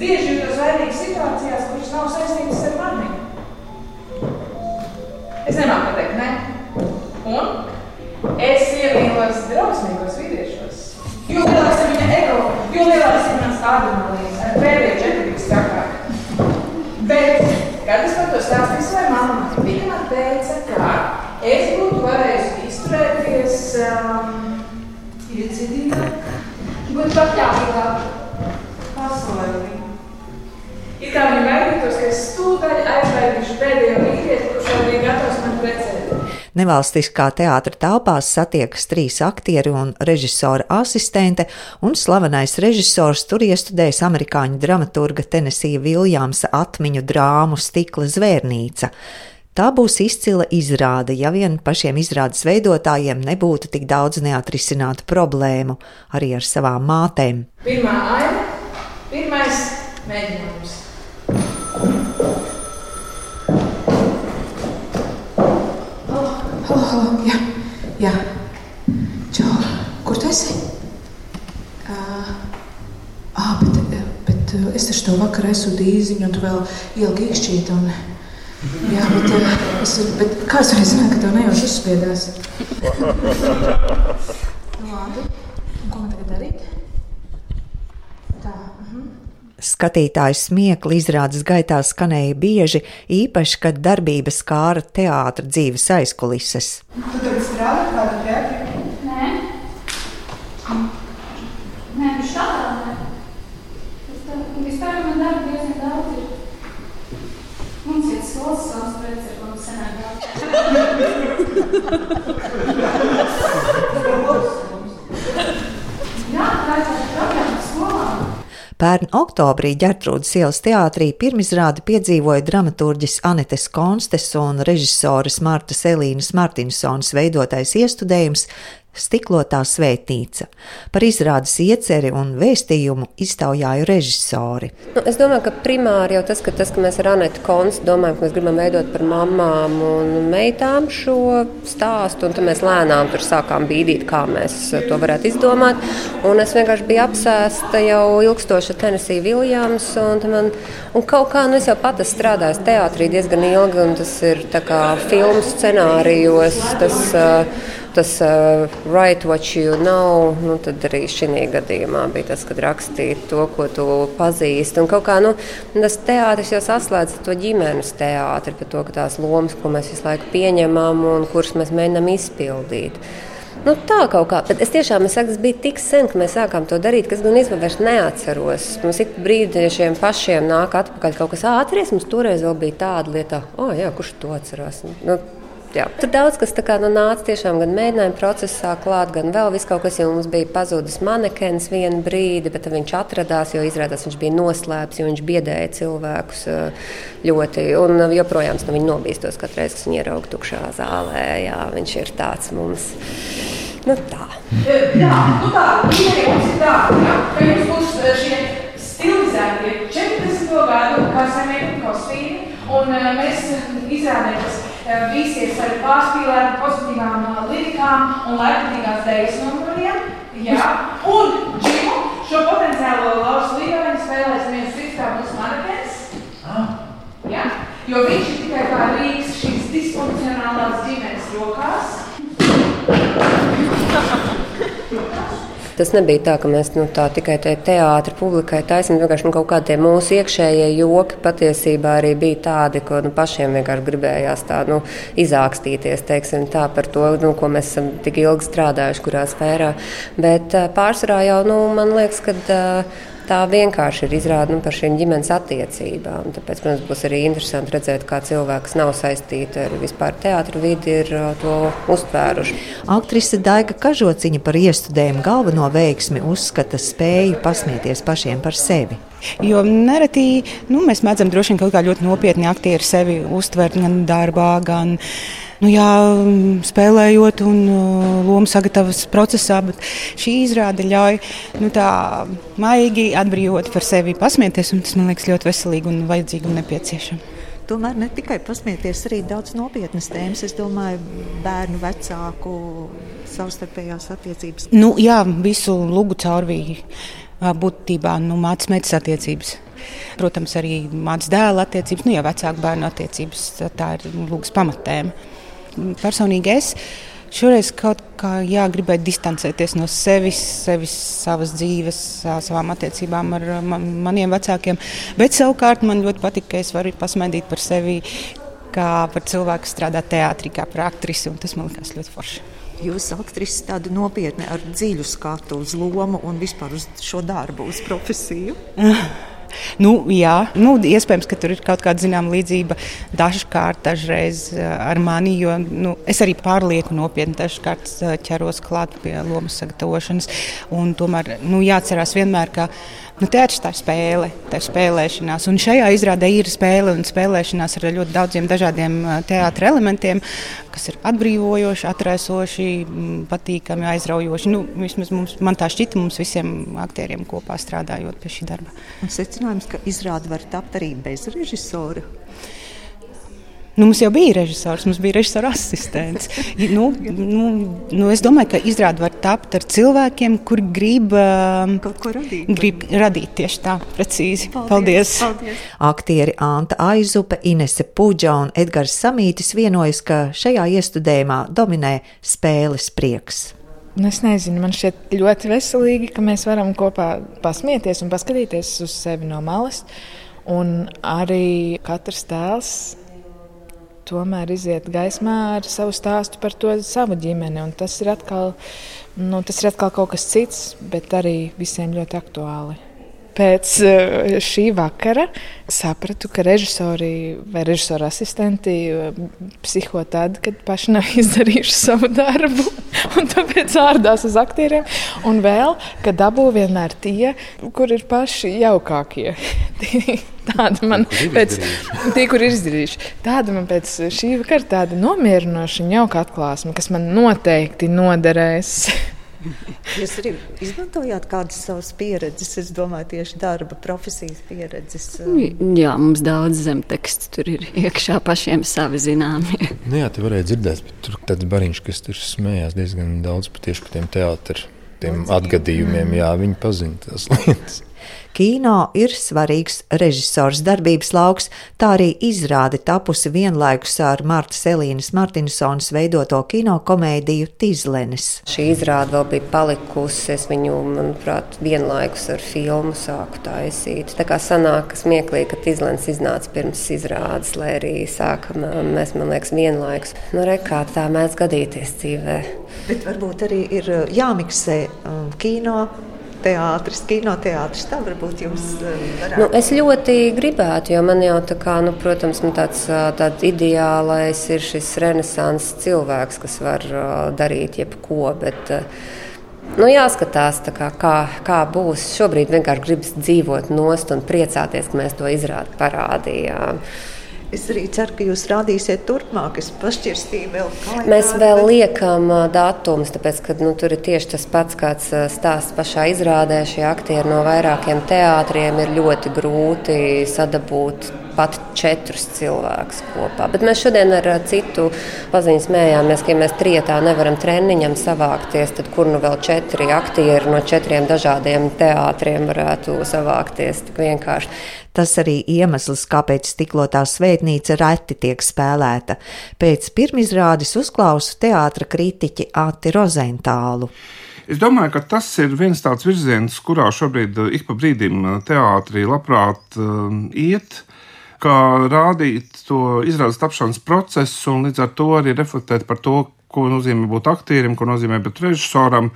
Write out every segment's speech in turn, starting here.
bieži jūtos vainīgs situācijās, kuras nav saistītas ar mani. Es nemāku pateikt, ne. Un es iemīlos drausmīgos vīriešos. Jo lielāks ir viņa ego, jo lielāks ir mans adrenalīns, ar pēdējo ģenetikas trakāk. Bet, kad es par to stāstīju savai mammai, viņa man teica, ka es būtu varējusi izturēties um, iecietīgāk, būtu pakļāvīgāk pasaulē. It kā viņi gaidītos, ka es stūdaļ aizvaidīšu pēdējo vīrieti, kurš vēl bija gatavs man precēt. Nevalstiskā teātra telpās satiekas trīs aktieri un režisora asistente, un slavenais režisors tur iestudējis amerikāņu dramaturga Tenesija Viljamsa atmiņu drāmu Stikla zvērnīca. Tā būs izcila izrāde, ja vien pašiem izrādes veidotājiem nebūtu tik daudz neatrisinātu problēmu arī ar savām mātēm. Pirmā aina, pirmais mēģinājums. Oh, oh, jā, jā. Čau, kur tu esi? Uh, ah, bet, bet es taču tev vakar esmu dīziņu, un tu vēl ilgi īkšķīt. Un, jā, bet, es, bet kā es varēju zināt, ka tev nejauši uzspiedās? Nu, labi, un ko man tagad darīt? Tā, mhm. Skatītāju smiekli izrādes gaitā skanēja bieži, īpaši, kad darbības kāra teātra dzīves aizkulises. Tu tagad strādā kādā teātrī? Nē, nē, viņš tādā nē. Vispār man darba diezgan daudz ir. Mums ir savas preces, ar ko mums senāk Jā, tā ir tāda programma skolā. Pērn oktobrī ģertrūdas ielas teātrī pirmizrādi piedzīvoja dramaturģis Anetes Konstes un režisoras Martas Elīnas Martinsons veidotais iestudējums Stiklotā svētnīca. Par izrādes ieceri un vēstījumu iztaujāju režisori. Nu, es domāju, ka primāri jau tas, ka, tas, ka mēs ar Anētu Konstu domājam, ka mēs gribam veidot par mamām un meitām šo stāstu, un tad mēs lēnām tur sākām bīdīt, kā mēs to varētu izdomāt. Un es vienkārši biju apsēsta jau ilgstoši ar Tennessee Williams, un, man, un kaut kā nu, es jau pat esmu strādājis teātrī diezgan ilgi, un tas ir tā kā filmu scenārijos. Tas, uh, tas uh, write what you know, nu, tad arī šī gadījumā bija tas, kad rakstīt to, ko tu pazīsti. Un kaut kā nu, tas teātris jau saslēdz to ģimenes teātri, par to, ka tās lomas, ko mēs visu laiku pieņemam un kuras mēs mēģinām izpildīt. Nu, tā kaut kā, bet es tiešām es saku, tas bija tik sen, ka mēs sākām to darīt, ka es gan īstenībā vairs neatceros. Mums ik brīdiešiem pašiem nāk atpakaļ kaut kas ātrs, mums toreiz vēl bija tāda lieta, oh, jā, kurš to atcerās. Nu, Jā. Tur daudz kas nu, nāca tiešām gan mēģinājuma procesā, klāt, gan vēl kaut kas, jo mums bija pazudis manekens vienu brīdi, bet viņš atradās, jo izrādās viņš bija noslēpts, jo viņš biedēja cilvēkus ļoti. Un joprojām no viņa nobīstos katru reizi, kad viņi ierauga tukšā zālē. Jā, viņš ir tāds mums. Nu, tā. Jā, nu tā, mums ir tā, ja, ka jums būs šie stilizētie 40. gadu kasamēti kostīmi, un mēs izrādējamies vīsies ar pārspīlēm, pozitīvām lirikām un laikmatīgās dēļas numuriem. Jā, un Džimu šo potenciālo Lauras līmeni spēlēs viens kā mūsu manekens. Jā, jo viņš ir tikai kā rīks šīs disfunkcionālās ģimenes rokās. Tas nebija tā, ka mēs nu, tā, tikai te teātris publikai taisām. Vienkārši nu, kaut kādi mūsu iekšējie joki patiesībā arī bija tādi, ko nu, pašiem vienkārši gribējās tā, nu, izākstīties teiksim, tā, par to, nu, ko mēs esam tik ilgi strādājuši, kurā sfērā. Bet pārsvarā jau nu, man liekas, ka tā vienkārši ir izrāda nu, par šīm ģimenes attiecībām. Tāpēc, protams, būs arī interesanti redzēt, kā cilvēki, kas nav saistīti ar vispār teātrus vidi, ir to uztvēruši. Aktrise Daiga Kažociņa par iestudējumu galveno veiksmi uzskata spēju pasmieties pašiem par sevi. Jo nereti nu, mēs mēdzam droši vien kaut kā ļoti nopietni aktieri sevi uztvert gan darbā, gan nu, jā, spēlējot un uh, lomu sagatavošanas procesā. Šī izrāde ļauj nu, tā maigi atbrīvot par sevi, pasmieties. Tas man liekas ļoti veselīgi un vajadzīgi un nepieciešami. Tomēr ne tikai pasmieties, arī daudz nopietnas tēmas. Es domāju, bērnu vecāku savstarpējās attiecības. Nu, jā, visu lugu caurvīju būtībā nu, mācīt meitas attiecības. Protams, arī mācīt dēla attiecības, nu, jau vecāku bērnu attiecības. Tā ir lūgas pamatēma. Personīgi es šoreiz kaut kā jā, gribēju distancēties no sevis, sevis savas dzīves, savām attiecībām ar man, maniem vecākiem. Bet savukārt man ļoti patīk, ka es varu pasmaidīt par sevi kā par cilvēku, kas strādā teātrī, kā par aktrisi. Tas man liekas ļoti forši. Jūs aktrise tāda nopietna ar dziļu skatu uz lomu un vispār uz šo darbu, uz profesiju. Nu, jā, nu, iespējams, ka tur ir kaut kāda zināmā līdzība dažkārt dažreiz eh, ar mani, jo nu, es arī pārlieku nopietni dažkārt eh, ķeros klāt pie lomas sagatavošanas. Tomēr nu, jāatcerās vienmēr, ka Nu, teātris tā ir spēle, tā ir spēlēšanās. Un šajā izrādē ir spēle un spēlēšanās ar ļoti daudziem dažādiem teātris elementiem, kas ir atbrīvojoši, atraisoši, patīkami, aizraujoši. Nu, vismaz mums, man tā šķita mums visiem aktieriem kopā strādājot pie šī darba. Un secinājums, ka izrāde var tapt arī bez režisora. Nu, mums jau bija režisors, mums bija režisora asistents. nu, nu, nu, es domāju, ka izrāde var tapt ar cilvēkiem, kuri grib um, kaut ko radīt. Grib radīt tieši tā, precīzi. Paldies! Paldies. Paldies. Aktieri Anta Aizupe, Inese Puģa un Edgars Samītis vienojas, ka šajā iestudējumā dominē spēles prieks. Nu, es nezinu, man šķiet ļoti veselīgi, ka mēs varam kopā pasmieties un paskatīties uz sevi no malas. Un arī katrs tēls tomēr iziet gaismā ar savu stāstu par to savu ģimeni. Un tas ir atkal, nu, tas ir atkal kaut kas cits, bet arī visiem ļoti aktuāli. Pēc eh, šī vakara sapratu, ka režisori vai režisora asistenti eh, psiho tad, kad paši nav izdarījuši savu darbu, un tāpēc ārdās uz aktieriem. Un vēl, ka dabū vienmēr tie, kur ir paši jaukākie. Tāda man pēc tie, kur ir izdarījuši. Tāda man pēc šī vakara tāda nomierinoša un jauka atklāsme, kas man noteikti noderēs. Jūs arī izmantojāt kādas savas pieredzes, es domāju, tieši darba, profesijas pieredzes. Um, jā, mums daudz zemtekstu tur ir iekšā pašiem savi zināmie. Nu jā, te varēja dzirdēt, bet tur tāds bariņš, kas tur smējās diezgan daudz tieši par tiem teātriem atgadījumiem. Jā, viņi pazina tās lietas. Kino ir svarīgs režisors darbības lauks, tā arī izrāde tapusi vienlaikus ar Marta Selīnas Martinsonas veidoto kino komēdiju Tizlenes. Šī izrāde vēl bija palikusi, es viņu, manuprāt, vienlaikus ar filmu sāku taisīt. Tā kā sanāk smieklīgi, ka Tizlenes iznāca pirms izrādes, lai arī sākam mēs, man liekas, vienlaikus. Nu, re, kā tā mēdz gadīties dzīvē. Bet varbūt arī ir jāmiksē um, kino teātris, kinoteātris. Tā varbūt jums eh, varētu. Nu, es ļoti gribētu, jo man jau tā kā, nu, protams, tāds, tāds ideālais ir šis renesanses cilvēks, kas var darīt jebko. Bet, Nu, jāskatās, kā, kā, kā būs. Šobrīd vienkārši gribas dzīvot nost un priecāties, ka mēs to izrādi parādījām. Es arī ceru, ka jūs rādīsiet turpmāk. Es pašķirstīju vēl kādu. Mēs vēl liekam datumus, tāpēc, ka nu, tur ir tieši tas pats, kāds stāsts pašā izrādē. Šie aktieri no vairākiem teātriem ir ļoti grūti sadabūt pat četrus cilvēkus kopā. Bet mēs šodien ar citu paziņu smējāmies, ka ja mēs trietā nevaram treniņam savākties, tad kur nu vēl četri aktieri no četriem dažādiem teātriem varētu savākties tik vienkārši. Tas arī iemesls, kāpēc stiklotā svētnīca reti tiek spēlēta. Pēc pirmizrādes uzklausu teātra kritiķi Ati Rozentālu. Es domāju, ka tas ir viens tāds virziens, kurā šobrīd ik pa brīdim teātrī labprāt uh, iet kā rādīt to izrādes tapšanas procesu un līdz ar to arī reflektēt par to, ko nozīmē būt aktierim, ko nozīmē būt režisoram.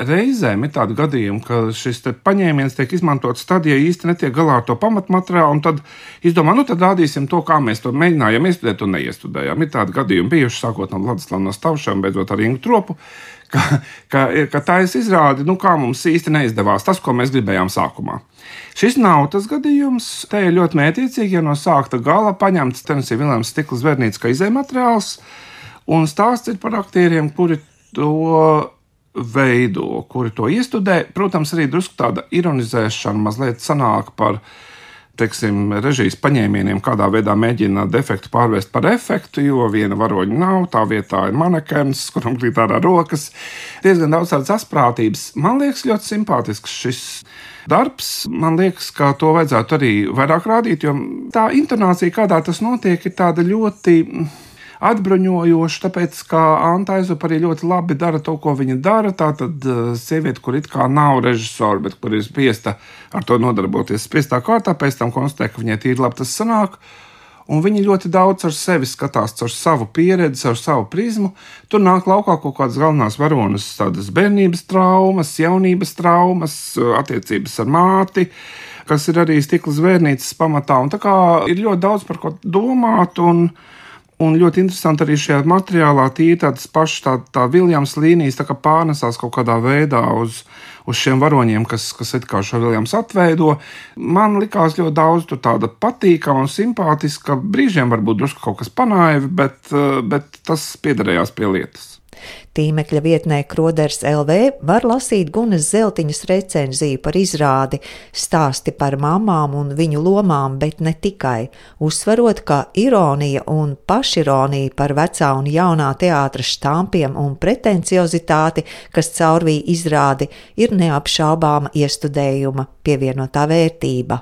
Reizēm ir tādi gadījumi, ka šis paņēmiens tiek izmantots tad, ja īsti netiek galā ar to pamatmateriālu, un tad izdomā, nu tad rādīsim to, kā mēs to mēģinājām iestudēt un neiestudējām. Ir tādi gadījumi bijuši, sākot no Vladislava no Stavšām, beidzot ar Ingu Tropu. Ka, ka, ka tā ir izrāde, nu, kā mums īsti neizdevās tas, ko mēs gribējām sākumā. Šis nav tas gadījums. Te ir ļoti mētiecīgi, ja no sākta gala paņemts Tennessee Viljams stikla zvērnītes kā izējumateriāls, un stāsts ir par aktieriem, kuri to veido, kuri to iestudē. Protams, arī drusku tāda ironizēšana mazliet sanāk par teiksim, režijas paņēmieniem, kādā veidā mēģina defektu pārvērst par efektu, jo viena varoņa nav, tā vietā ir manekens, kuram krīt ārā rokas. Diezgan daudz tādas asprātības. Man liekas, ļoti simpātisks šis darbs. Man liekas, ka to vajadzētu arī vairāk rādīt, jo tā intonācija, kādā tas notiek, ir tāda ļoti atbruņojoši, tāpēc, ka Anta Aizupa arī ļoti labi dara to, ko viņa dara. Tā tad eh, sieviete, kur it kā nav režisora, bet kur ir spiesta ar to nodarboties spiestā kārtā, pēc tam konstatē, ka viņai tīri labi tas sanāk. Un viņi ļoti daudz ar sevi skatās, ar savu pieredzi, ar savu prizmu. Tur nāk laukā kaut kādas galvenās varonas, tādas bērnības traumas, jaunības traumas, attiecības ar māti, kas ir arī stikla zvērnīcas pamatā. Un tā kā ir ļoti daudz par ko domāt. Un, Un ļoti interesanti arī šajā materiālā tīri tādas pašas tā, tā Viljams līnijas tā pārnesās kaut kādā veidā uz, uz šiem varoņiem, kas, kas it kā šo Viljams atveido. Man likās ļoti daudz tāda patīkama un simpātiska, brīžiem varbūt drusku kaut kas panāja, bet, bet tas piederējās pie lietas. Tīmekļa vietnē Kroders LV var lasīt Gunas Zeltiņas recenziju par izrādi, stāsti par mamām un viņu lomām, bet ne tikai, uzsverot, ka ironija un pašironija par vecā un jaunā teātra štampiem un pretenciozitāti, kas caurvīja izrādi, ir neapšaubāma iestudējuma pievienotā vērtība.